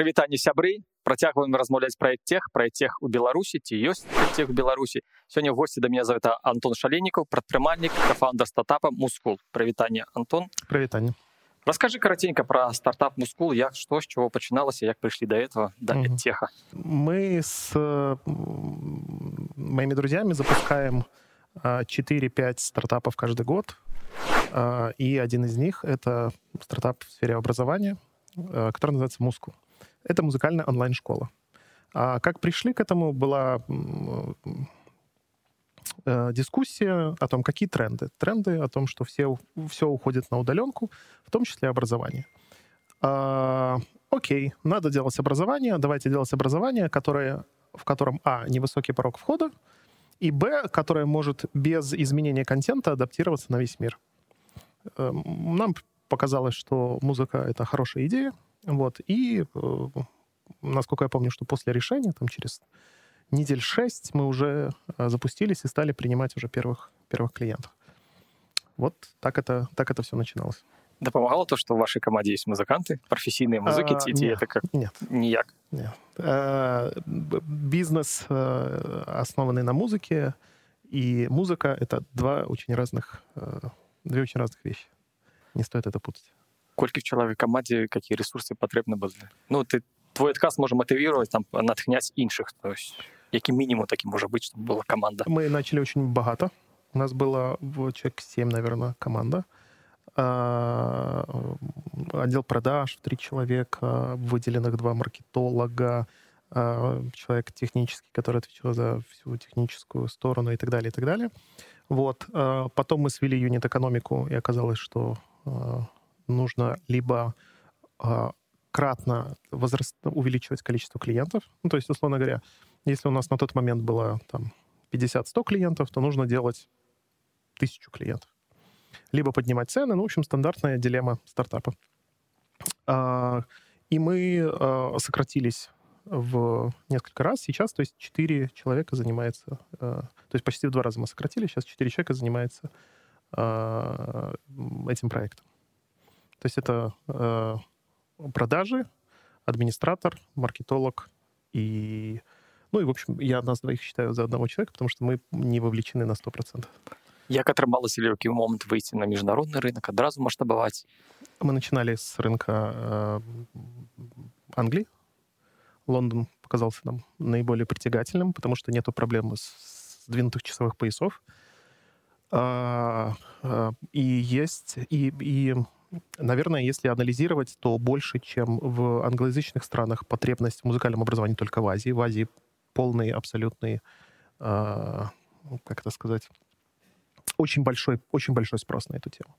Прывітанне сябры працягваем размаўляць пра тех пра тех у беларусі ці ёсць тех у беларусі сёння госці да меня завета антон шаленнікаў прадпрымальнік кафаундер стартапа мускул прывітанне антон прывітанне расскажи караценька про стартап мускул як што з чего пачыналася як прыйшлі до этого да mm -hmm. теха мы с моими друзьями запускаем 4-5 стартапов каждый год и один из них это стартап в сфере образования который называется мускул это музыкальная онлайн-школа. А как пришли к этому, была э, дискуссия о том, какие тренды. Тренды о том, что все, все уходит на удаленку, в том числе образование. А, окей, надо делать образование, давайте делать образование, которое, в котором, а, невысокий порог входа, и, б, которое может без изменения контента адаптироваться на весь мир. Э, нам показалось, что музыка — это хорошая идея, вот. И, э, насколько я помню, что после решения, там через недель шесть, мы уже э, запустились и стали принимать уже первых, первых клиентов. Вот так это, так это все начиналось. Да помогало то, что в вашей команде есть музыканты, профессийные музыки, а, нет, это как нет, нияк. Нет. А, бизнес, основанный на музыке, и музыка — это два очень разных, две очень разных вещи. Не стоит это путать колькі в чалавек камандзе какие ресурсы патрэбны былі ну ты твой адказ можа матывировать там натхняць іншых то есть які мінімум такі можа быть чтобы была команда мы начали очень богато у нас было в человек 7 наверное команда а, отдел продаж три человека выделенных два маркетолога а, человек технический который отвечал за всю техническую сторону и так далее и так далее вот а, потом мы свели юнит экономику и оказалось что нужно либо э, кратно возраст, увеличивать количество клиентов. Ну, то есть, условно говоря, если у нас на тот момент было там 50-100 клиентов, то нужно делать тысячу клиентов. Либо поднимать цены, ну, в общем, стандартная дилемма стартапа. А, и мы а, сократились в несколько раз. Сейчас, то есть, 4 человека занимается, а, то есть почти в два раза мы сократили, сейчас 4 человека занимается а, этим проектом. То есть это э, продажи, администратор, маркетолог и... Ну и, в общем, я нас двоих считаю за одного человека, потому что мы не вовлечены на 100%. Як атрымалася ли який момент выйти на международный рынок, адразу масштабовать? Мы начинали с рынка э, Англии. Лондон показался нам наиболее притягательным, потому что нету проблемы с сдвинутых часовых поясов. А, а, и есть, и, и Наверное, если анализировать, то больше, чем в англоязычных странах потребность в музыкальном образовании только в Азии. В Азии полный, абсолютный, э, как это сказать, очень большой, очень большой спрос на эту тему.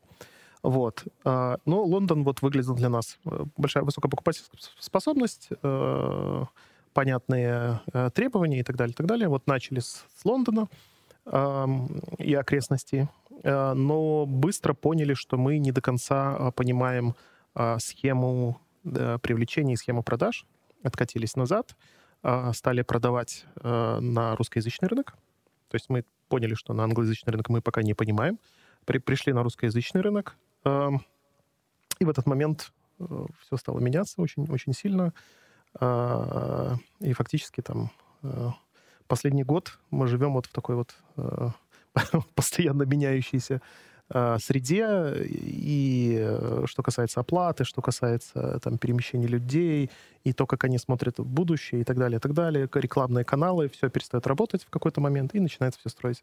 Вот. Э, но Лондон вот выглядел для нас э, большая высокая покупательская способность, э, понятные э, требования и так далее, и так далее. Вот начали с, с Лондона и окрестностей. Э, но быстро поняли, что мы не до конца а, понимаем а, схему привлечения и схему продаж, откатились назад, стали продавать э, на русскоязычный рынок. То есть мы поняли, что на англоязычный рынок мы пока не понимаем. При, пришли на русскоязычный рынок, эм, и в этот момент э, все стало меняться очень, очень сильно. И фактически там последний год мы живем вот в такой вот постоянно меняющейся а, среде, и э, что касается оплаты, что касается там, перемещения людей, и то, как они смотрят в будущее, и так далее, и так далее. Рекламные каналы, все перестает работать в какой-то момент, и начинается все строить,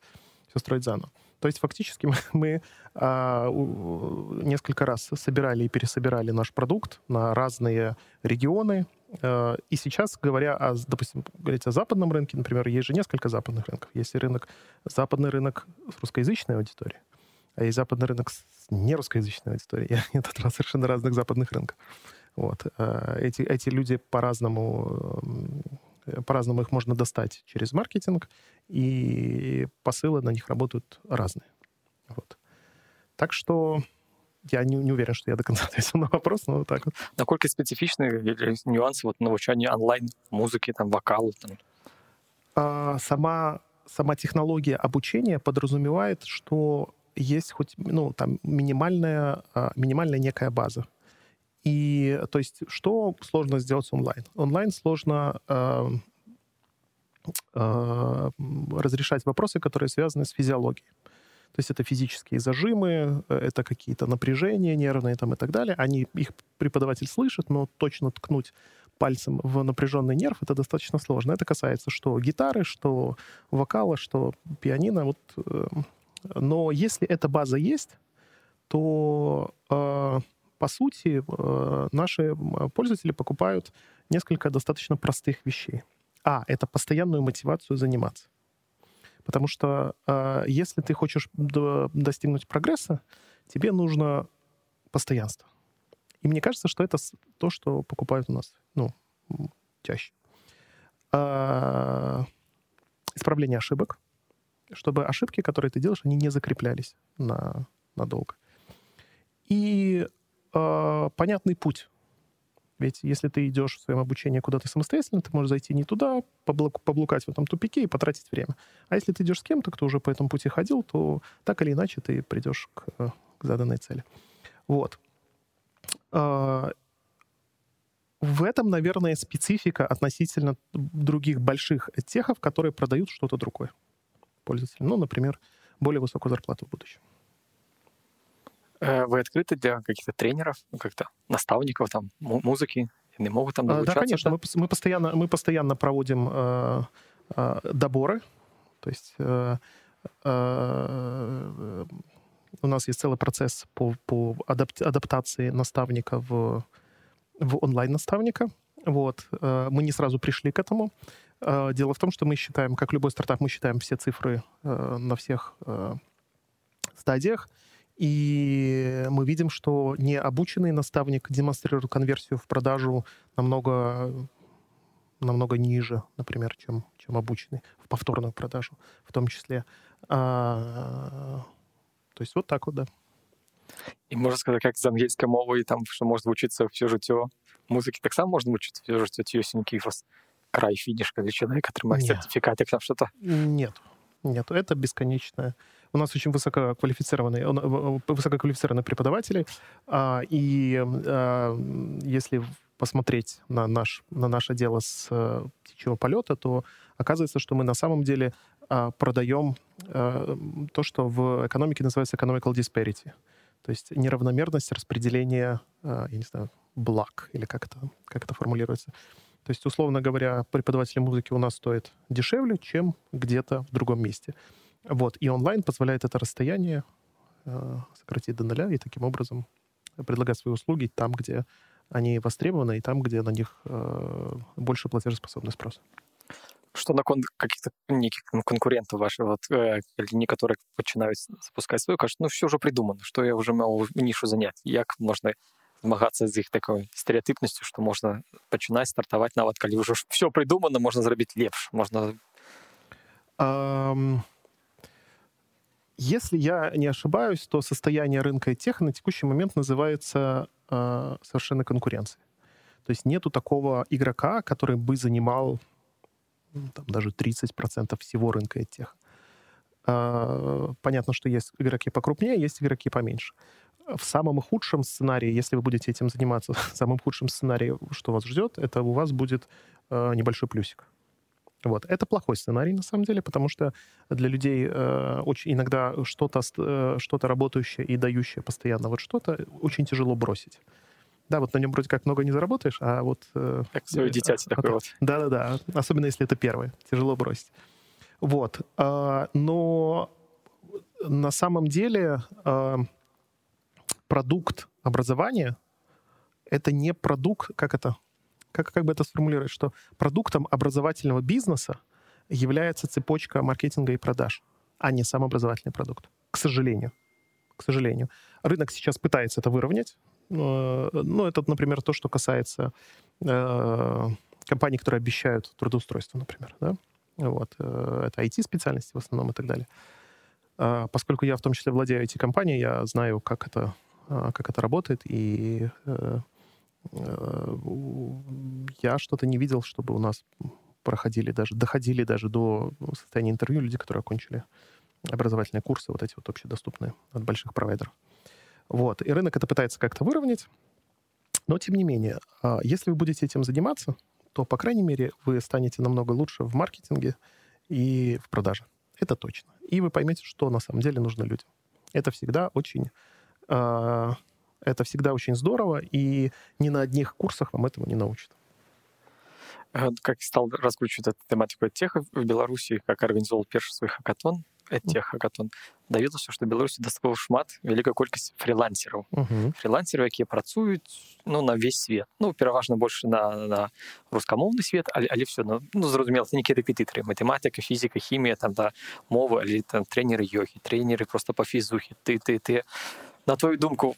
все строить заново. То есть фактически мы, мы а, несколько раз собирали и пересобирали наш продукт на разные регионы, и сейчас, говоря о, допустим, говорить о западном рынке, например, есть же несколько западных рынков. Есть рынок, западный рынок с русскоязычной аудиторией, а есть западный рынок с нерусскоязычной аудиторией. Это два совершенно разных западных рынка. Вот. Э, эти, эти люди по-разному, э, по-разному их можно достать через маркетинг, и посылы на них работают разные. Вот. Так что я не, не уверен, что я до конца ответил на вопрос, но вот так вот. Насколько специфичны нюансы вот навучания онлайн музыки, там, вокалу? Там? А, сама, сама технология обучения подразумевает, что есть хоть ну, там, минимальная, а, минимальная некая база. И то есть что сложно сделать онлайн? Онлайн сложно э, э, разрешать вопросы, которые связаны с физиологией. То есть это физические зажимы, это какие-то напряжения нервные там и так далее. Они, их преподаватель слышит, но точно ткнуть пальцем в напряженный нерв это достаточно сложно. Это касается что гитары, что вокала, что пианино. Вот, э, но если эта база есть, то э, по сути э, наши пользователи покупают несколько достаточно простых вещей. А, это постоянную мотивацию заниматься. Потому что э, если ты хочешь до, достигнуть прогресса, тебе нужно постоянство. И мне кажется, что это то, что покупают у нас, ну, чаще. А, исправление ошибок, чтобы ошибки, которые ты делаешь, они не закреплялись на, надолго. И а, понятный путь. Ведь если ты идешь в своем обучении куда-то самостоятельно, ты можешь зайти не туда, поблукать в этом тупике и потратить время. А если ты идешь с кем-то, кто уже по этому пути ходил, то так или иначе ты придешь к, к заданной цели. Вот. А, в этом, наверное, специфика относительно других больших техов, которые продают что-то другое пользователям. Ну, например, более высокую зарплату в будущем. Э, вы открыты для каких-то тренеров, ну, как-то наставников там музыки? Они могут там Да, конечно. Да? Мы, мы, постоянно, мы постоянно проводим э, э, доборы. То есть э, э, у нас есть целый процесс по, по адап- адаптации наставника в, в онлайн-наставника. Вот. Э, мы не сразу пришли к этому. Э, дело в том, что мы считаем, как любой стартап, мы считаем все цифры э, на всех стадиях. И мы видим, что необученный наставник демонстрирует конверсию в продажу намного намного ниже, например, чем, чем обученный в повторную продажу в том числе. А, то есть вот так вот, да. І можна сказати, як з англійської мови, і там, що можна вчитися все життя музики, так само можна вчитися все життя тюсенький край финиш, когда человек отримает сертификат, там что-то? Нет, нет, это бесконечное. У нас очень высококвалифицированные, высококвалифицированные преподаватели, а, и а, если посмотреть на, наш, на наше дело с э, птичьего полета, то оказывается, что мы на самом деле а, продаем то, что в экономике называется economical disparity. То есть неравномерность распределения, я не знаю, благ, или как это, как это формулируется. То есть, условно говоря, преподаватель музыки у нас стоит дешевле, чем где-то в другом месте. Вот. И онлайн позволяет это расстояние сократить до нуля и таким образом предлагать свои услуги там, где они востребованы, и там, где на них больше платежеспособный спрос. Что на кон каких-то неких конкурентов ваших, вот, э, лінії, которые починають запускати свою, кажуть, ну все вже придумано, що я вже мав нішу зайняти. Як можна змагатися з їх такою стереотипністю, що можна починати стартувати, навіть коли вже все придумано, можна зробити лепше, можна... Um... Если я не ошибаюсь, то состояние рынка и тех на текущий момент называется э, совершенно конкуренцией. То есть нету такого игрока, который бы занимал ну, там, даже 30% всего рынка тех. А, понятно, что есть игроки покрупнее, есть игроки поменьше. В самом худшем сценарии, если вы будете этим заниматься, в самом худшем сценарии, что вас ждет, это у вас будет э, небольшой плюсик. Вот. Это плохой сценарий, на самом деле, потому что для людей э, очень иногда что-то э, что работающее и дающее постоянно вот что-то очень тяжело бросить. Да, вот на нем вроде как много не заработаешь, а вот... Э, как свое дитяти а, такое вот. Да-да-да, особенно если это первое. Тяжело бросить. Вот. Э, но на самом деле э, продукт образования — это не продукт, как это, как, как бы это сформулировать, что продуктом образовательного бизнеса является цепочка маркетинга и продаж, а не сам образовательный продукт. К сожалению. К сожалению. Рынок сейчас пытается это выровнять. Э, ну, это, например, то, что касается э, компаний, которые обещают трудоустройство, например, да? Вот. Э, это IT-специальности в основном и так далее. А, поскольку я в том числе владею IT-компанией, я знаю, как это, как это работает, и я что-то не видел, чтобы у нас проходили даже, доходили даже до состояния интервью люди, которые окончили образовательные курсы, вот эти вот общедоступные от больших провайдеров. Вот. И рынок это пытается как-то выровнять. Но, тем не менее, а, если вы будете этим заниматься, то, по крайней мере, вы станете намного лучше в маркетинге и в продаже. Это точно. И вы поймете, что на самом деле нужно людям. Это всегда очень... А, это всегда очень здорово, и ни на одних курсах вам этого не научат. Как стал раскручивать эту тематику теха в Беларуси, как организовал первый свой хакатон, этих хакатон давілася што беларусі дастаткова шмат вялікая колькасць фрилансераў uh -huh. фрилансеры якія працуюць ну на весь свет ну пераважна больше на, на рускамоўны свет але, але все ну, ну зразумела нейкія рэпетытары матэматыка фізіка хімія там да мовы але там тренеры йогі тренеры просто по фізухі ты ты ты на твою думку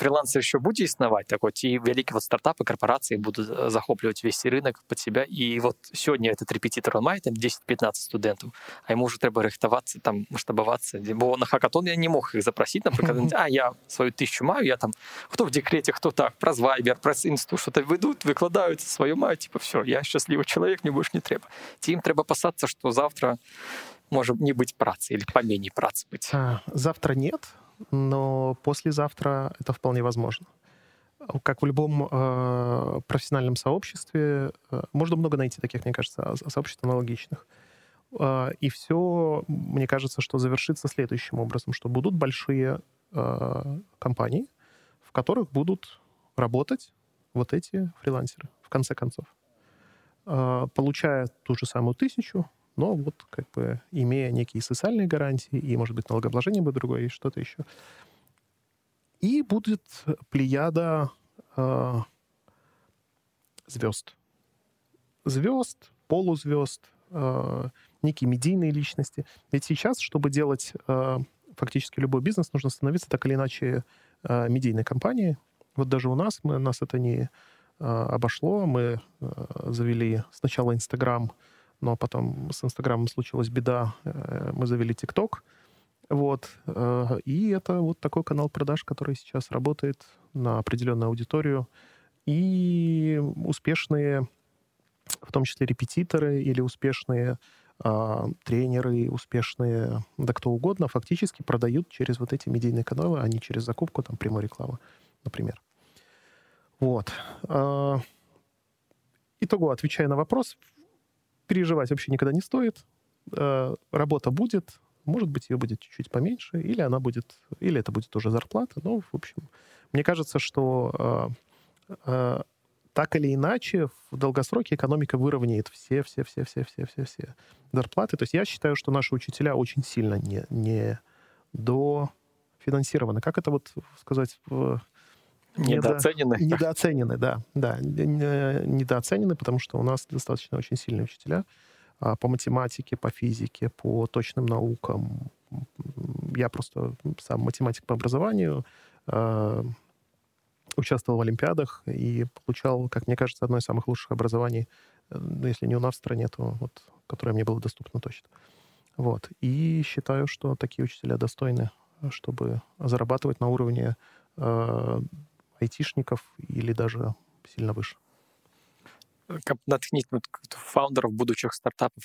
фрилансер еще будзе існаваць такой ці вялікі вот стартапы корпорации будут э, захопліваць весь рынок под себя і вот сёння этот рэпетитор он мае там 10-15 студэнтаў а ему уже трэба рыхтавацца там маштабавацца бо на хакатон я не мог их запросить напрыклад а я сваю тысячу маю я там хто в декрете хто так праз вайбер праз інсту что-то выйдут выкладаюць сваю маю типа все я счастлівы чалавек мне больш не трэба ці ім трэба пасацца что завтра может не быть працы или поменей працы быть а, завтра нет но послезавтра это вполне возможно. Как в любом э, профессиональном сообществе, э, можно много найти таких, мне кажется, сообществ аналогичных. Э, и все, мне кажется, что завершится следующим образом, что будут большие э, компании, в которых будут работать вот эти фрилансеры, в конце концов. Э, получая ту же самую тысячу, но вот как бы имея некие социальные гарантии, и, может быть, налогообложение будет другое, и что-то еще. И будет плеяда э, звезд. Звезд, полузвезд, э, некие медийные личности. Ведь сейчас, чтобы делать э, фактически любой бизнес, нужно становиться так или иначе э, медийной компанией. Вот даже у нас, мы, нас это не э, обошло. Мы э, завели сначала Инстаграм, но потом с Инстаграмом случилась беда, э, мы завели ТикТок, вот, э, и это вот такой канал продаж, который сейчас работает на определенную аудиторию, и успешные, в том числе репетиторы или успешные а, тренеры, успешные, да кто угодно, фактически продают через вот эти медийные каналы, а не через закупку там прямой рекламы, например. Вот. А, итого, отвечая на вопрос, переживать вообще никогда не стоит. Э, работа будет, может быть, ее будет чуть-чуть поменьше, или она будет, или это будет уже зарплата. Но, в общем, мне кажется, что э, э, так или иначе в долгосроке экономика выровняет все, все, все, все, все, все, все зарплаты. То есть я считаю, что наши учителя очень сильно не, не дофинансированы. Как это вот сказать в Недооценены. Недооценены, да. да. Недооценены, потому что у нас достаточно очень сильные учителя а, по математике, по физике, по точным наукам. Я просто сам математик по образованию, а, участвовал в олимпиадах и получал, как мне кажется, одно из самых лучших образований, э, ну, если не у нас в стране, то вот, которое мне было доступно точно. Вот. И считаю, что такие учителя достойны, чтобы зарабатывать на уровне а, айтишников или даже сильно выше. Каб натхніць ну, фаундеров будущих стартапов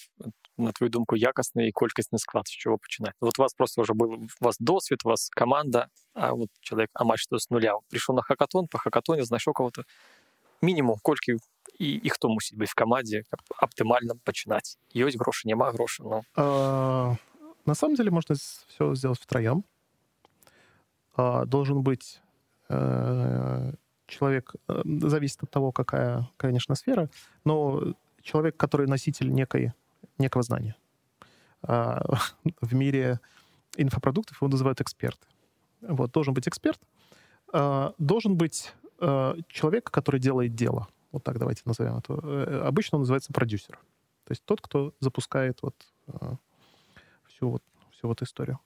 на твою думку якасны і колькасны склад з чего пачынаць вот у вас просто уже был у вас досвед у вас команда а вот человек амаль что с нуля пришел на хакатон по хакатоне знайшоў кого-то мінімум колькі і, і хто мусіць быць в камандзе аптымальна пачынаць ёсць грошы няма грошы но а, на самом деле можно все сделать втроем а, должен быть Э, человек, э, зависит от того, какая, конечно, сфера, но человек, который носитель некой, некого знания. А, в мире инфопродуктов его называют эксперты. Вот, должен быть эксперт, а, должен быть э, человек, который делает дело. Вот так давайте назовем это. Обычно он называется продюсер. То есть тот, кто запускает вот всю вот, всю вот историю.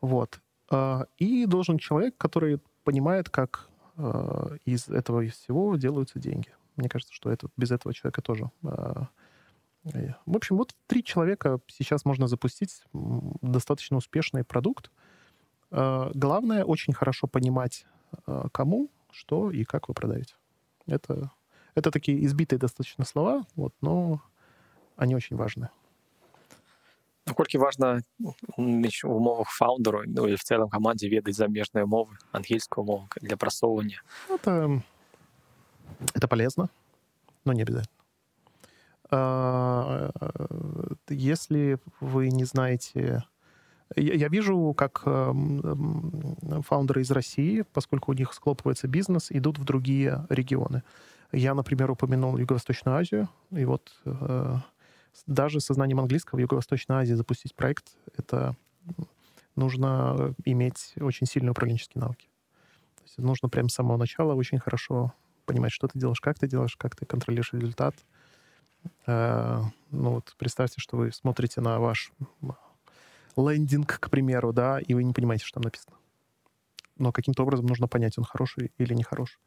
Вот. А, и должен человек, который понимает, как э, из этого всего делаются деньги. Мне кажется, что это, без этого человека тоже. Э, в общем, вот три человека сейчас можно запустить достаточно успешный продукт. Э, главное очень хорошо понимать, э, кому, что и как вы продаете. Это, это такие избитые достаточно слова, вот, но они очень важны. Наколькі важна в умовах фаундеру ну і в цэлым камандзе ведаць замежныя мовы ангельскую мову для прасоўвання это Это полезно, но не обязательно. А, если вы не знаете... Я вижу, как эм, фаундеры из России, поскольку у них схлопывается бизнес, идут в другие регионы. Я, например, упомянул Юго-Восточную Азию, и вот э, даже со знанием английского в Юго-Восточной Азии запустить проект — это нужно иметь очень сильные управленческие навыки. То есть нужно прямо с самого начала очень хорошо понимать, что ты делаешь, как ты делаешь, как ты контролируешь результат. Э, ну вот представьте, что вы смотрите на ваш лендинг, к примеру, да, и вы не понимаете, что там написано. Но каким-то образом нужно понять, он хороший или нехорош.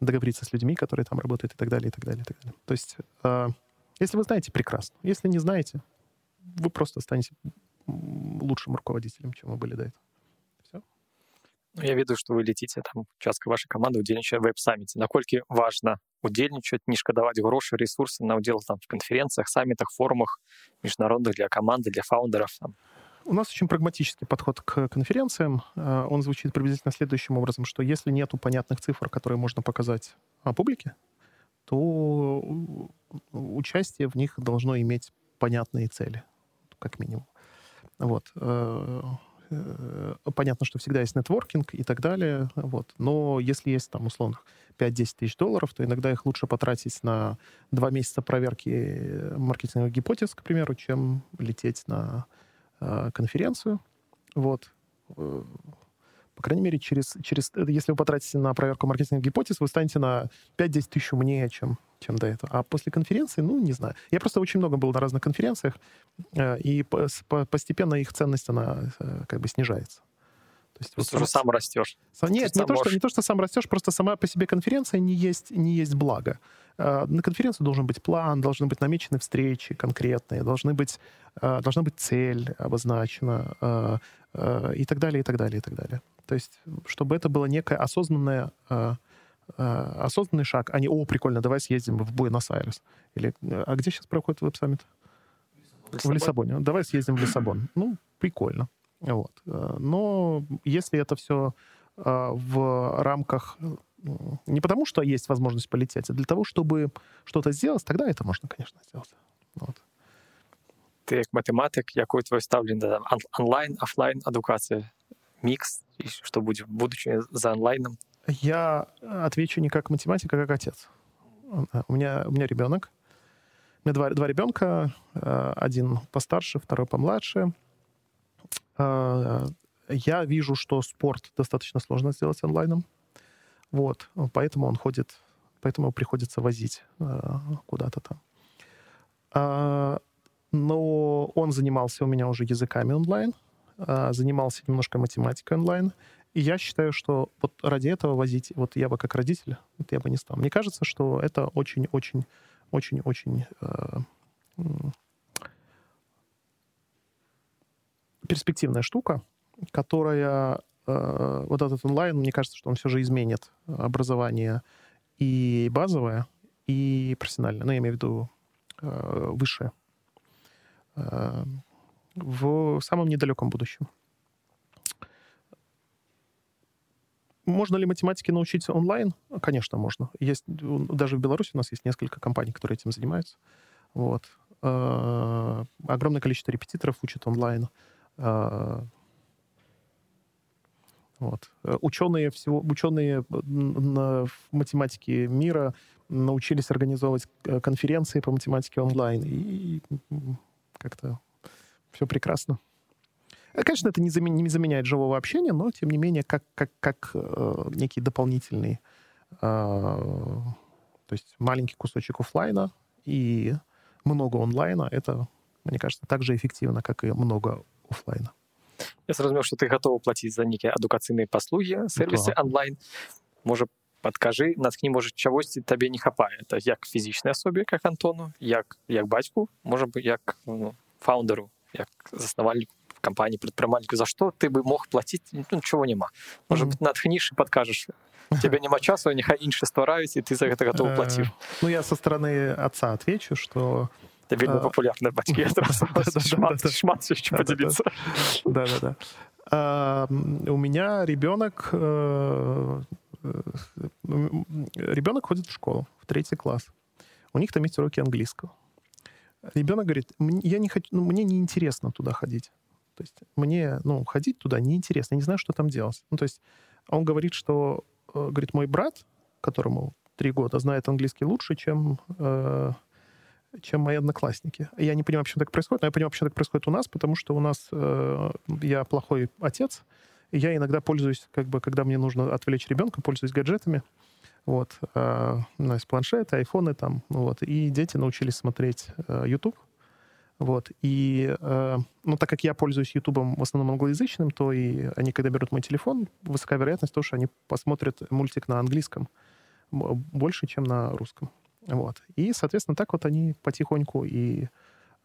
Договориться с людьми, которые там работают и так далее, и так далее, и так далее. То есть, э, если вы знаете, прекрасно. Если не знаете, вы просто станете лучшим руководителем, чем вы были до этого. Все. Ну, я веду, что вы летите там частка вашей команды удзельнічае веб-саміце наколькі важна удзельнічаць не шкадаваць грошы ресурсы на удзел там в конференциях саммитах форумах международных для команды для фаундеров там. У нас очень прагматический подход к конференциям. Э, он звучит приблизительно следующим образом, что если нету понятных цифр, которые можно показать публике, то участие в них должно иметь понятные цели, как минимум. Вот. Э, э, понятно, что всегда есть нетворкинг и так далее, вот. но если есть там условных 5-10 тысяч долларов, то иногда их лучше потратить на два месяца проверки маркетинговых гипотез, к примеру, чем лететь на э, конференцию. Вот. Э, по крайней мере, через, через, если вы потратите на проверку маркетинговых гипотез, вы станете на 5-10 тысяч умнее, чем, чем до этого. А после конференции, ну, не знаю. Я просто очень много был на разных конференциях, э, и по, по, постепенно их ценность, она э, как бы снижается. То есть, вот сам, сам растешь. Нет, не то, что, не то, что сам растешь, просто сама по себе конференция не есть, не есть благо. Э, на конференции должен быть план, должны быть намечены встречи конкретные, должны быть, э, должна быть цель обозначена э, и так далее, и так далее, и так далее. То есть, чтобы это было некое осознанное осознанный шаг, а не «О, прикольно, давай съездим в Буэнос-Айрес». Или «А где сейчас проходит веб-саммит?» В Лиссабоне. Давай съездим в Лиссабон. Ну, прикольно. Вот. Э, но если это все э, в рамках не потому, что есть возможность полететь, а для того, чтобы что-то сделать, тогда это можно, конечно, сделать. Вот. Ты как математик, якое твое ставление онлайн, офлайн адукация, микс, и что будет в будущем за онлайном? Я отвечу не как математик, а как отец. У меня, у меня ребенок. У меня два, два ребенка, э, один постарше, второй помладше. Я вижу, что спорт достаточно сложно сделать онлайном. Вот, поэтому он ходит, поэтому приходится возить куда-то там. Но он занимался у меня уже языками онлайн, занимался немножко математикой онлайн. И я считаю, что вот ради этого возить, вот я бы как родитель, вот я бы не стал. Мне кажется, что это очень-очень-очень-очень перспективная штука, которая э, вот этот онлайн, мне кажется, что он все же изменит образование и базовое, и профессиональное. Ну, я имею в виду э, высшее. Э, в самом недалеком будущем. Можно ли математике научиться онлайн? Конечно, можно. Есть, даже в Беларуси у нас есть несколько компаний, которые этим занимаются. Вот. Э, огромное количество репетиторов учат онлайн. А, вот. Ученые, всего, ученые на математике мира научились организовывать э, конференции по математике онлайн, и как-то все прекрасно. Э, конечно, это не, замен, не заменяет живого общения, но, тем не менее, как, как, как э, некий дополнительный, э, то есть маленький кусочек офлайна и много онлайна, это, мне кажется, так же эффективно, как и много офлайна я зразумеў что ты готовы платіць за нейкія адукацыйныя паслугі сервисы да. онлайн можа подкажи наткні можа чагосьці табе не хапае это як фізічнай асобе как антону як як бацьку можа бы як ну, фаундеру як заснавальніку кампаніі прадпрымальніку за што ты бы мог плаціць ну, ничего няма можа быть натхніш і подкажаш тебе няма часу няхай іншы ствараюць і ты за гэта готов плаціў ну я со стороны отца отвечу что Это вельмі популярная бацькі шмат еще поделиться. Да-да-да. У меня ребенок, э, ребенок ходит в школу, в третий класс. У них там есть уроки английского. Ребенок говорит, я не хочу, ну, мне неинтересно туда ходить. То есть мне, ну, ходить туда неинтересно, я не знаю, что там делать. Ну, то есть он говорит, что, э, говорит, мой брат, которому три года, знает английский лучше, чем, э, чем мои одноклассники. Я не понимаю, почему так происходит, но я понимаю, почему так происходит у нас, потому что у нас э, я плохой отец, и я иногда пользуюсь, как бы, когда мне нужно отвлечь ребенка, пользуюсь гаджетами. Вот. Э, у нас планшеты, айфоны там. Вот. И дети научились смотреть э, YouTube. Вот. И, э, ну, так как я пользуюсь Ютубом в основном англоязычным, то и они, когда берут мой телефон, высока вероятность того, что они посмотрят мультик на английском больше, чем на русском. Вот. И, соответственно, так вот они потихоньку и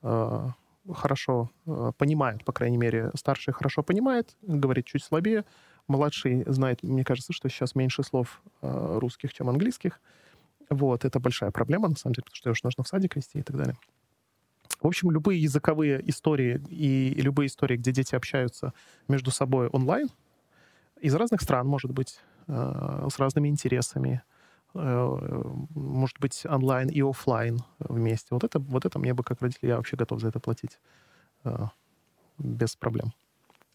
э, хорошо э, понимают, по крайней мере, старший хорошо понимает, говорит чуть слабее, младший знает, мне кажется, что сейчас меньше слов э, русских, чем английских. Вот, это большая проблема, на самом деле, потому что уже нужно в садик вести и так далее. В общем, любые языковые истории и любые истории, где дети общаются между собой онлайн, из разных стран, может быть, э, с разными интересами, э, может быть, онлайн и офлайн вместе. Вот это, вот это мне бы как родитель, я вообще готов за это платить э, без проблем.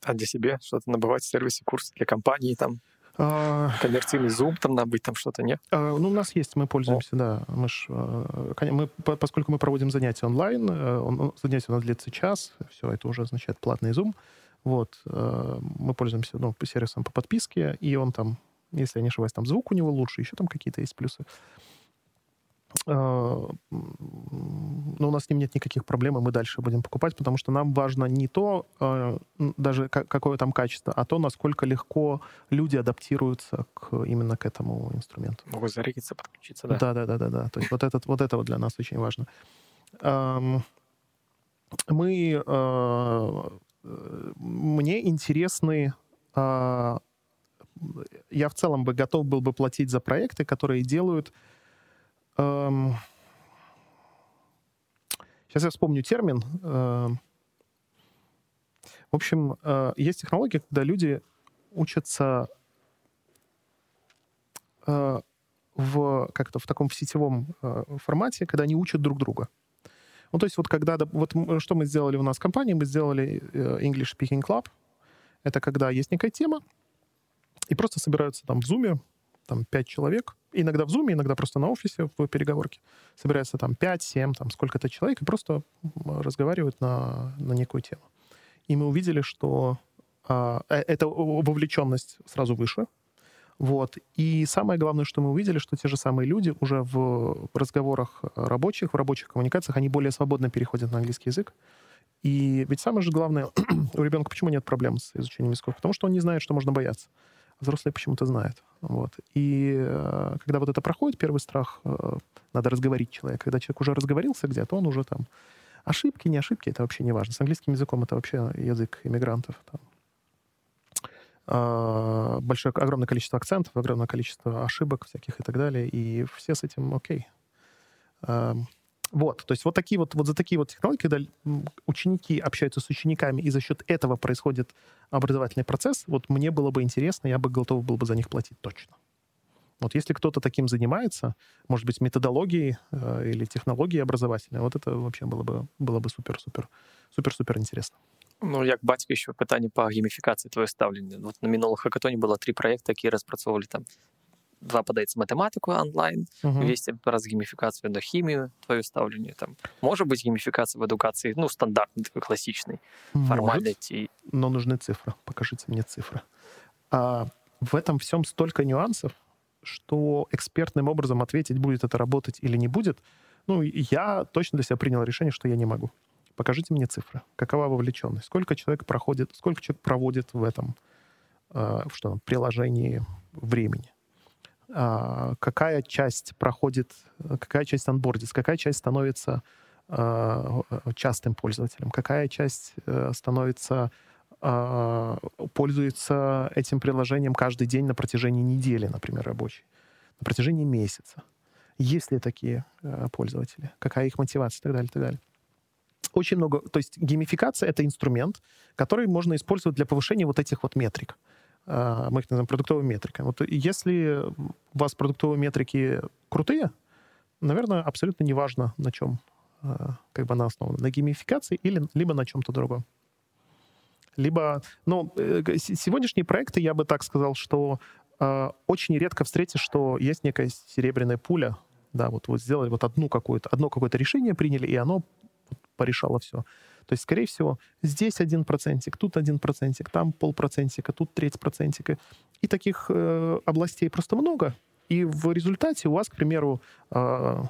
А для себя что-то набывать в сервисе, курс для компании там? А... Коммерциальный Zoom там набыть, там что-то нет? А, ну, у нас есть, мы пользуемся, О. да. Мы, ж, э, мы, поскольку мы проводим занятия онлайн, э, он, занятие у нас длится час, все, это уже означает платный Zoom. Вот, э, мы пользуемся ну, сервисом по подписке, и он там, если я не ошибаюсь, там звук у него лучше, еще там какие-то есть плюсы. А, но у нас с ним нет никаких проблем, и мы дальше будем покупать, потому что нам важно не то, а, даже какое там качество, а то, насколько легко люди адаптируются к, именно к этому инструменту. Могут зарегиться, подключиться, да? Да, да, да, да, да. То есть вот, этот, вот это вот для нас очень важно. Мы... А, мне интересны я в целом бы готов был бы платить за проекты, которые делают Эм... Сейчас я вспомню термин. Эм... В общем, э, есть технология, когда люди учатся э, в как-то в таком в сетевом э, формате, когда они учат друг друга. Ну, то есть вот когда... Вот что мы сделали у нас в компании? Мы сделали э, English Speaking Club. Это когда есть некая тема, и просто собираются там в Zoom там 5 человек, иногда в Zoom, иногда просто на офисе в переговорке. Собирается там 5-7, там сколько-то человек, и просто разговаривают на, на некую тему. И мы увидели, что а, э, эта вовлеченность сразу выше. Вот. И самое главное, что мы увидели, что те же самые люди уже в разговорах рабочих, в рабочих коммуникациях, они более свободно переходят на английский язык. И ведь самое же главное, у ребенка почему нет проблем с изучением языков? Потому что он не знает, что можно бояться взрослые почему-то знают. Вот. И э, когда вот это проходит, первый страх, э, надо разговорить человека. Когда человек уже разговорился где-то, он уже там... Ошибки, не ошибки, это вообще не важно. С английским языком это вообще язык иммигрантов. Там. Э, большое, огромное количество акцентов, огромное количество ошибок всяких и так далее. И все с этим окей. Э, вот, то есть вот такие вот, вот за такие вот технологии, когда ученики общаются с учениками, и за счет этого происходит образовательный процесс, вот мне было бы интересно, я бы готов был бы за них платить точно. Вот если кто-то таким занимается, может быть, методологией э, или технологией образовательной, вот это вообще было бы, было бы супер-супер, супер-супер интересно. Ну, як батько, еще питання по геймификации твоє ставлення. От на минулому хакатоні було три проекти, які розпрацьовували там два подається математику онлайн, угу. вести раз геймификацию на химию, твое ставление там. Может быть геймификация в эдукации, ну, стандартный такой классичный формальность. И... Но нужны цифры. Покажите мне цифры. А в этом всем столько нюансов, что экспертным образом ответить, будет это работать или не будет, ну, я точно для себя принял решение, что я не могу. Покажите мне цифры. Какова вовлеченность? Сколько человек проходит, сколько человек проводит в этом э, в что, приложении времени? А, какая часть проходит, какая часть анбордится, какая часть становится а, частым пользователем, какая часть э, становится а, пользуется этим приложением каждый день на протяжении недели, например, рабочей, на протяжении месяца. Есть ли такие э, пользователи? Какая их мотивация и так далее, и так далее. Очень много... То есть геймификация — это инструмент, который можно использовать для повышения вот этих вот метрик. Мы их называем продуктовыми метриками. Вот если у вас продуктовые метрики крутые, наверное, абсолютно неважно, на чем как бы она основана. На геймификации или либо на чем-то другом. Либо, ну, сегодняшние проекты, я бы так сказал, что э, очень редко встретишь, что есть некая серебряная пуля, да, вот, вот сделали вот одну какую-то, одно какое-то решение приняли, и оно порешало все. То есть, скорее всего, здесь один процентик, тут один процентик, там полпроцентика, тут треть процентика. И таких э, областей просто много. И в результате у вас, к примеру, э,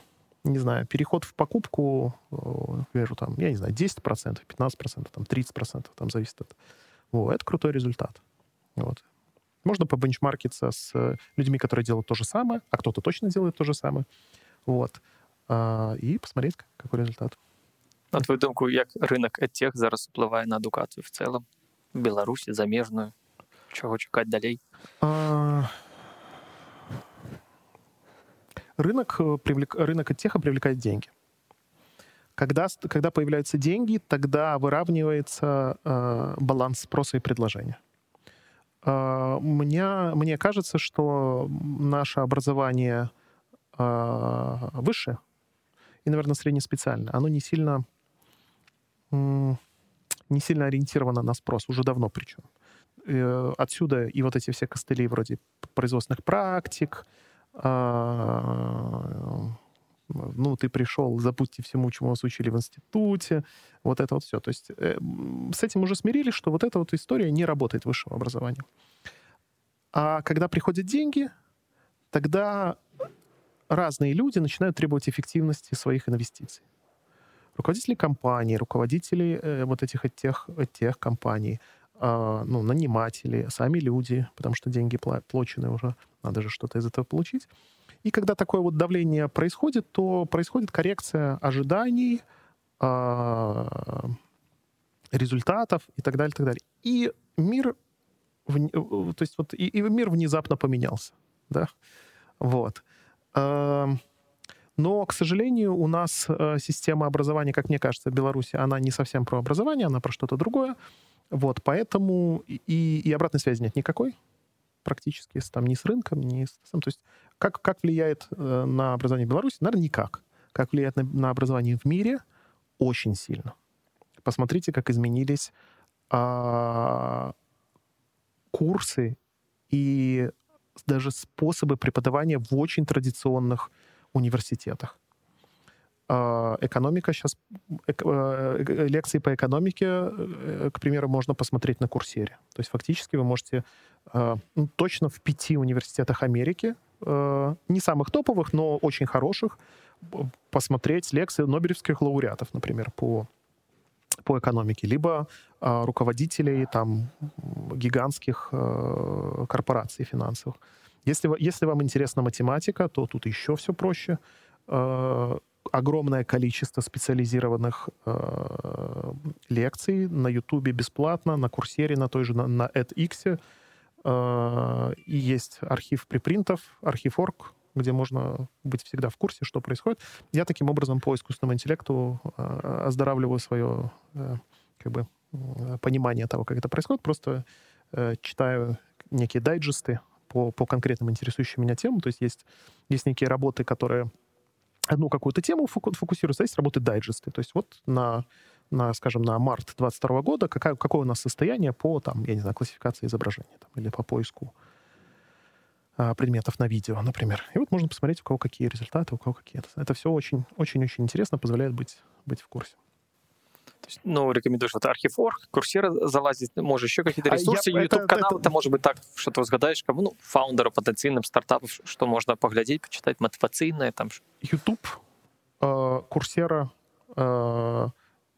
не знаю, переход в покупку, э, например, там, я не знаю, 10%, 15%, там, 30%, там зависит от... Вот, это крутой результат. Вот. Можно побенчмаркиться с э, людьми, которые делают то же самое, а кто-то точно делает то же самое. Вот. А, и посмотреть, какой результат. На твою думку, як ринок EdTech зараз впливає на адукацію в цілому? В Білорусі, заміжною? Чого чекати далі? А... Рынок, э, привлек... рынок EdTech привлекает деньги. Когда, когда появляются деньги, тогда выравнивается э, баланс спроса и предложения. Э, мне, мне кажется, что наше образование э, высшее и, наверное, среднеспециальное, оно не сильно, э, не сильно ориентировано на спрос, уже давно причем. Э, отсюда и вот эти все костыли вроде производственных практик, э, ну, ты пришел, запусти всему, чему вас учили в институте, вот это вот все. То есть э, с этим уже смирились, что вот эта вот история не работает в высшем образовании. А когда приходят деньги, тогда разные люди начинают требовать эффективности своих инвестиций. Руководители компаний, руководители э, вот этих тех, тех компаний, э, ну, наниматели, сами люди, потому что деньги плачены уже, надо же что-то из этого получить. И когда такое вот давление происходит, то происходит коррекция ожиданий, э, результатов и так далее, и так далее. И мир, в, э, то есть вот и, и мир внезапно поменялся, да, вот. Э, но, к сожалению, у нас э, система образования, как мне кажется, в Беларуси, она не совсем про образование, она про что-то другое. Вот, поэтому и, и обратной связи нет никакой практически, там, ни с рынком, ни с... То есть как, как влияет э, на образование в Беларуси? Наверное, никак. Как влияет на, на образование в мире? Очень сильно. Посмотрите, как изменились э, курсы и даже способы преподавания в очень традиционных университетах. А, экономика сейчас, э, лекции по экономике, э, к примеру, можно посмотреть на Курсере. То есть фактически вы можете а, ну, точно в пяти университетах Америки, э, не самых топовых, но очень хороших, посмотреть лекции нобелевских лауреатов, например, по по экономике, либо э, руководителей там гигантских э, корпораций финансовых. Если, если вам интересна математика, то тут еще все проще. Э, огромное количество специализированных э, лекций на Ютубе бесплатно, на Курсере, на той же, на, на edX. Э, и есть архив припринтов, архив орг, где можно быть всегда в курсе, что происходит. Я таким образом по искусственному интеллекту оздоравливаю свое как бы, понимание того, как это происходит. Просто читаю некие дайджесты по, по конкретным интересующим меня темам. То есть есть, есть некие работы, которые одну какую-то тему фокусируются, а есть работы дайджесты. То есть вот на, на скажем, на март 2022 года какая, какое у нас состояние по, там, я не знаю, классификации изображения там, или по поиску а, предметов на видео, например. И вот можно посмотреть, у кого какие результаты, у кого какие. Это все очень-очень-очень интересно, позволяет быть, быть в курсе. Есть, ну, рекомендуешь вот архив.орг, курсера залазить, может, еще какие-то ресурсы, а YouTube-канал, это, это, может быть так, что ты разгадаешь, как, ну, фаундера потенциальным стартапов, что можно поглядеть, почитать, мотивационное там. YouTube, э, курсера э,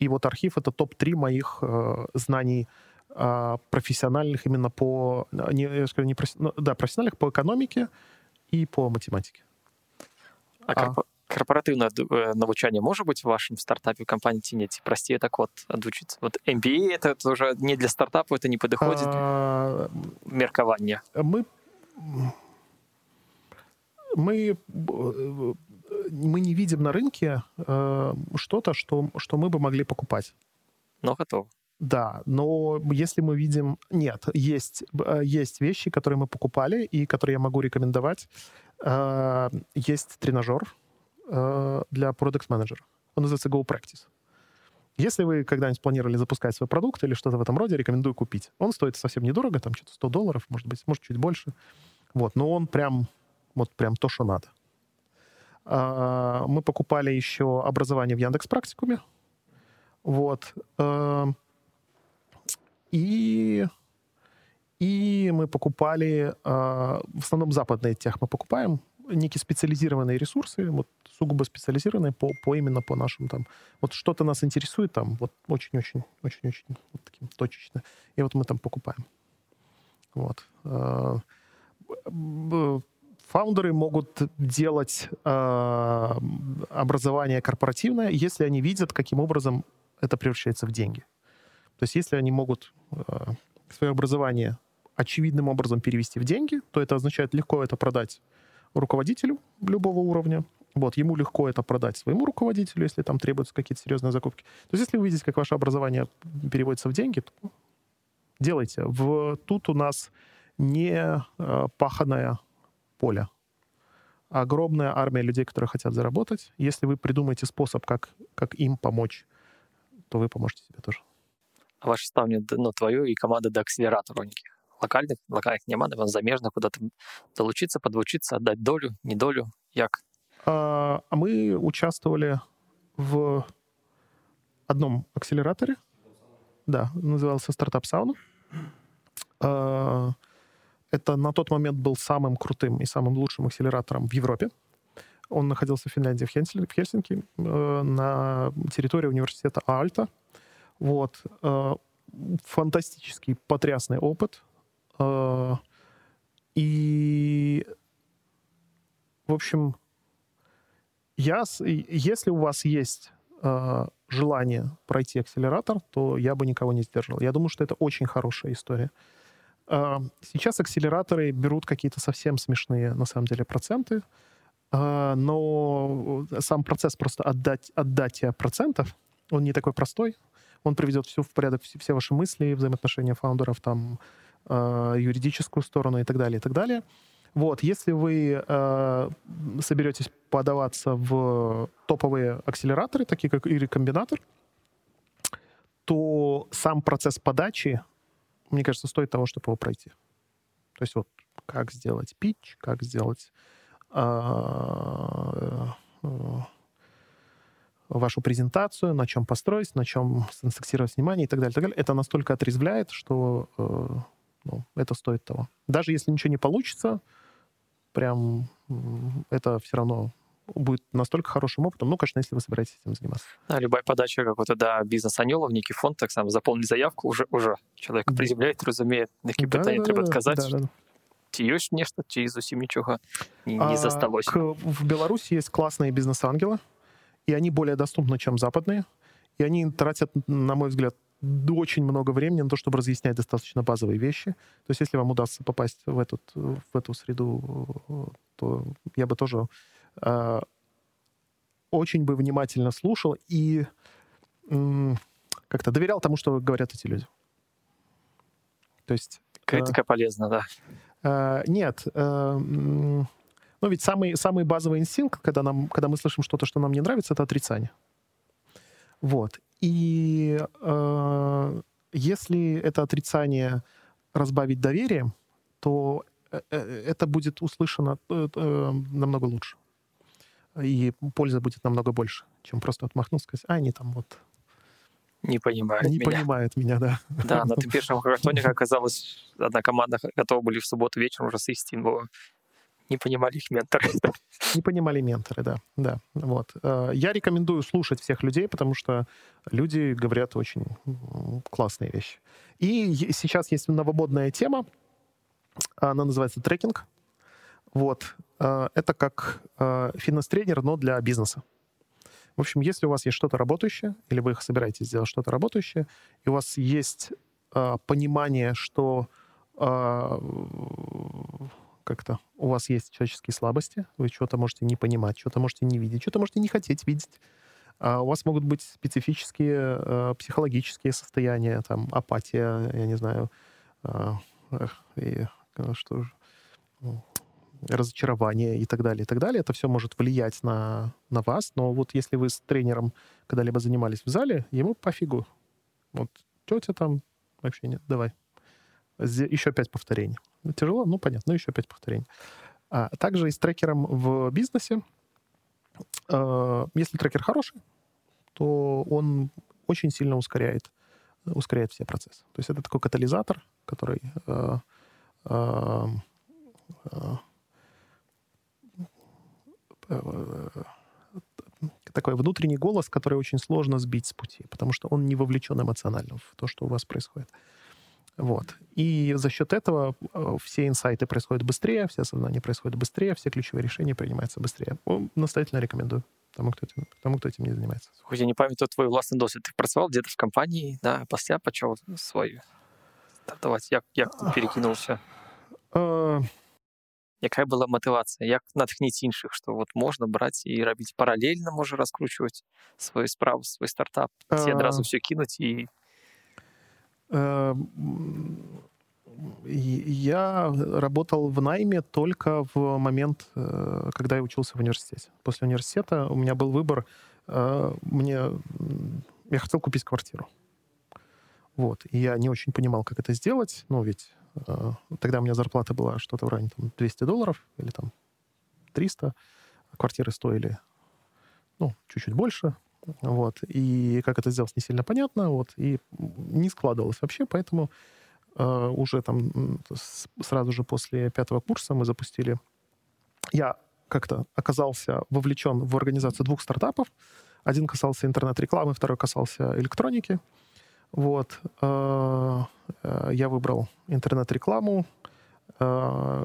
и вот архив — это топ-3 моих э, знаний э, профессиональных именно по, не, я скажу, не профи, ну, да, профессиональных по экономике и по математике. А, а корпоративне навчання може бути в вашем стартапе в компании ці ці прості так от отучиться? Вот MBA это, это уже не для стартапу, это не подходит а, меркование. Мы мы мы не видим на рынке э, что-то, что, что мы бы могли покупать. Но готово. Да, но если мы видим... Нет, есть, э, есть вещи, которые мы покупали и которые я могу рекомендовать. Э, есть тренажер э, для продукт менеджера Он называется Go Practice. Если вы когда-нибудь планировали запускать свой продукт или что-то в этом роде, рекомендую купить. Он стоит совсем недорого, там что-то 100 долларов, может быть, может чуть больше. Вот, но он прям, вот прям то, что надо. А, мы покупали еще образование в Яндекс Практикуме. Вот. Эм, и, и мы покупали, а, в основном западные тех мы покупаем, некие специализированные ресурсы, вот сугубо специализированные по, по именно по нашим там, вот что-то нас интересует там, вот очень-очень, очень-очень вот таким точечно, и вот мы там покупаем. Вот. А, фаундеры могут делать э, образование корпоративное, если они видят, каким образом это превращается в деньги. То есть если они могут э, свое образование очевидным образом перевести в деньги, то это означает легко это продать руководителю любого уровня. Вот, ему легко это продать своему руководителю, если там требуются какие-то серьезные закупки. То есть если вы видите, как ваше образование переводится в деньги, то делайте. В, тут у нас не э, паханое поле. Огромная армия людей, которые хотят заработать. Если вы придумаете способ, как, как им помочь, то вы поможете себе тоже. А ваше ставлення ну, твою і команди до акселератору неких локальних, локальних немає, вам заміжно куди-то долучиться, подвучиться, отдать долю, не долю, як? А, мы участвовали в одном акселераторе, да, назывался стартап Сауна. А, это на тот момент был самым крутым и самым лучшим акселератором в Европе. Он находился в Финляндии, в, Хельсинки, э, на территории университета Альта. Вот. Э, фантастический, потрясный опыт. Э, и, в общем, я, если у вас есть желание пройти акселератор, то я бы никого не сдержал. Я думаю, что это очень хорошая история. А, сейчас акселераторы берут какие-то совсем смешные, на самом деле, проценты, а, но сам процесс просто отдать, отдать процентов, он не такой простой. Он приведет все в порядок, все ваши мысли, взаимоотношения фаундеров, там, а, юридическую сторону и так далее, и так далее. Вот, если вы э, соберетесь подаваться в топовые акселераторы, такие как или комбинатор, то сам процесс подачи мне кажется, стоит того, чтобы его пройти. То есть вот как сделать питч, как сделать а, э, вашу презентацию, на чем построить, на чем сакцировать внимание и так далее, так далее. Это настолько отрезвляет, что э, ну, это стоит того. Даже если ничего не получится, прям это все равно будет настолько хорошим опытом, ну, конечно, если вы собираетесь этим заниматься. Да, любая подача какого-то да, бизнес-анёла в некий фонд, так само заполнить заявку, уже, уже человек да. приземляет, разумеет, які да, питання да, треба сказати. Да, да. Ці ёсць нешта ці зусім нічога не, не а, засталось к, в Беларуси есть классные бизнес-ангелы и они более доступны чем западные и они тратят на мой взгляд очень много времени на то, чтобы разъяснять достаточно базовые вещи. То есть, если вам удастся попасть в, этот, в эту среду, то я бы тоже э, очень бы внимательно слушал и э, как-то доверял тому, что говорят эти люди. То есть... Критика э, полезна, да. Э, нет. Э, ну, ведь самый, самый базовый инстинкт, когда, нам, когда мы слышим что-то, что нам не нравится, это отрицание. Вот. И э, если это отрицание разбавить доверием, то э, э, это будет услышано э, намного лучше и польза будет намного больше, чем просто отмахнуться и сказать, а они там вот не понимают не меня. понимают меня, да. Да, на первом хакатоне, оказалось, одна команда готова были в субботу вечером уже сесть, но не понимали их менторы. Не понимали менторы, да. да вот. Э, я рекомендую слушать всех людей, потому что люди говорят очень классные вещи. И сейчас есть новомодная тема, она называется трекинг. Вот. Э, это как э, фитнес-тренер, но для бизнеса. В общем, если у вас есть что-то работающее, или вы собираетесь сделать что-то работающее, и у вас есть э, понимание, что как-то у вас есть человеческие слабости, вы что-то можете не понимать, что-то можете не видеть, что-то можете не хотеть видеть, А у вас могут быть специфические э, психологические состояния, там, апатия, я не знаю, э, э, что же, разочарование и так далее, и так далее. Это все может влиять на, на вас, но вот если вы с тренером когда-либо занимались в зале, ему пофигу. Вот тетя там вообще нет, давай. Еще пять повторений. Тяжело? Ну, понятно, ну еще пять повторений. А также и с трекером в бизнесе. Э, если трекер хороший, то он очень сильно ускоряет, ускоряет все процессы. То есть это такой катализатор, который э, э, такой внутренний голос, который очень сложно сбить с пути, потому что он не вовлечен эмоционально в то, что у вас происходит. Вот. И за счет этого э, все инсайты происходят быстрее, все осознание происходит быстрее, все ключевые решения принимаются быстрее. Настоятельно рекомендую тому, кто этим, тому, кто этим не занимается. Хоч я не пам'ятаю твой власний досвід. Ти працював где-то в компанії, да, після почав свою стартувати. Як, як перекинувся? Uh... Яка була мотивація? Як натхнити інших, що от можна брати і робити паралельно, може розкручувати свою справу, свій стартап, uh... і одразу все кинуть і я работал в найме только в момент, э, когда я учился в университете. После университета у меня был выбор. Э, мне... Я хотел купить квартиру. Вот. И я не очень понимал, как это сделать. Ну, ведь э, тогда у меня зарплата была что-то в районе там, 200 долларов или там 300. Квартиры стоили, ну, чуть-чуть больше. Вот. И как это сделать, не сильно понятно. Вот. И не складывалось вообще, поэтому э, уже там сразу же после пятого курса мы запустили... Я как-то оказался вовлечен в организацию двух стартапов. Один касался интернет-рекламы, второй касался электроники. Вот. Э, э, я выбрал интернет-рекламу. Э,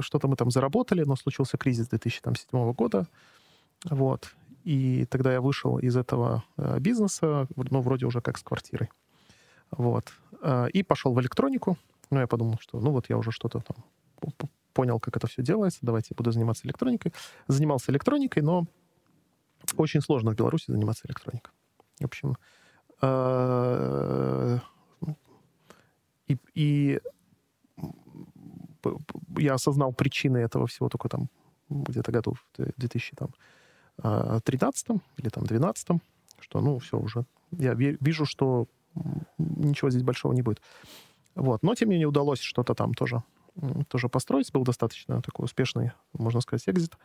что-то мы там заработали, но случился кризис 2007 года. Вот. И тогда я вышел из этого э, бизнеса, ну, вроде уже как с квартирой. Вот. Э, и пошел в электронику. Ну, я подумал, что, ну, вот я уже что-то там понял, как это все делается, давайте я буду заниматься электроникой. Занимался электроникой, но очень сложно в Беларуси заниматься электроникой. В общем, э, и, и я осознал причины этого всего только там где-то году в 2000 там, 13 или там 12 что, ну, все уже. Я вижу, что ничего здесь большого не будет. Вот. Но, тем не менее, удалось что-то там тоже, тоже построить. Был достаточно такой успешный, можно сказать, экзит.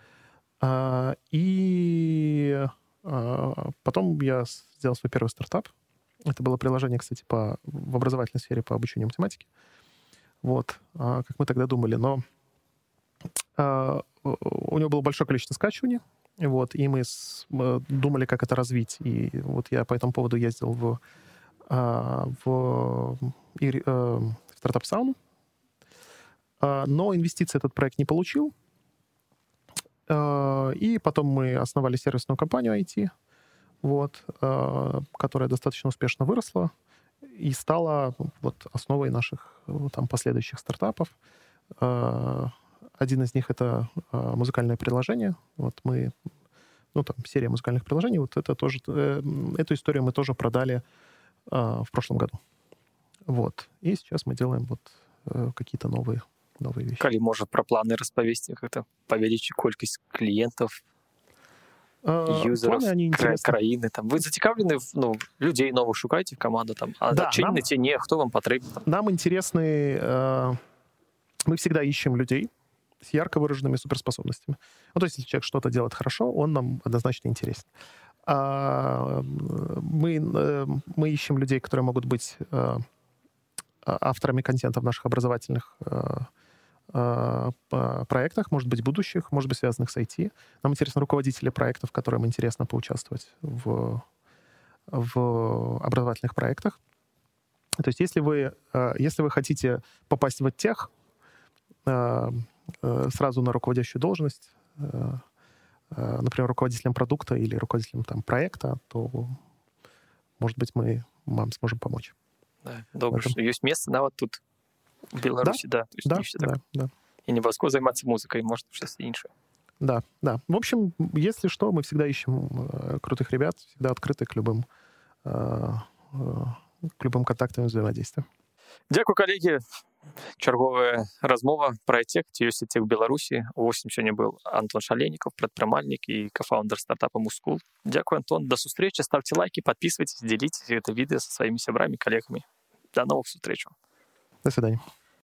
А, и а, потом я сделал свой первый стартап. Это было приложение, кстати, по, в образовательной сфере по обучению математики. Вот, а, как мы тогда думали. Но а, у него было большое количество скачиваний, вот, и мы с, думали, как это развить. И вот я по этому поводу ездил в, а, в, э, в стартап-сауну. А, но инвестиции этот проект не получил. А, и потом мы основали сервисную компанию IT, вот, которая достаточно успешно выросла и стала вот основой наших там, последующих стартапов. Один из них — это э, музыкальное приложение. Вот мы, ну, там, серия музыкальных приложений. Вот это тоже, э, эту историю мы тоже продали э, в прошлом году. Вот. И сейчас мы делаем вот э, какие-то новые, новые вещи. Калі можа пра планы распавесці гэта павялічыць колькасць кліентаў юзеров кра краіны там вы зацікаўлены ну людей новых шукаеце в команду там а да, нам, те не хто вам потребен нам интересны э, мы всегда ищем людей с ярко выраженными суперспособностями. Ну, то есть, если человек что-то делает хорошо, он нам однозначно интересен. А, мы, э, мы ищем людей, которые могут быть э, а, авторами контента в наших образовательных э, проектах, может быть, будущих, может быть, связанных с IT. Нам интересны руководители проектов, которым интересно поучаствовать в, в образовательных проектах. То есть если вы, если вы хотите попасть в тех, сразу на руководящую должность, э, э, например, руководителем продукта или руководителем там, проекта, то, может быть, мы вам сможем помочь. Да, добре, що є місце навіть тут, в Білорусі, да, да, да, да, да. І не обов'язково займатися музикою, може щось інше. Да, да. В общем, если что, мы всегда ищем э, крутых ребят, всегда открыты к любым, э, э, к любым контактам и взаимодействию. Дякую, коллеги. Черговая размова про тек ці ёсць цех беларусі восем сёння был антон шаленіков прадпрымальнік і кафаундер стартапа мускул Дякую антон до сустрэчы ставьте лайки подписывайтесь делитесь это відэа со сваімі сябрамі коллегами до новых сустрэчаў до свидания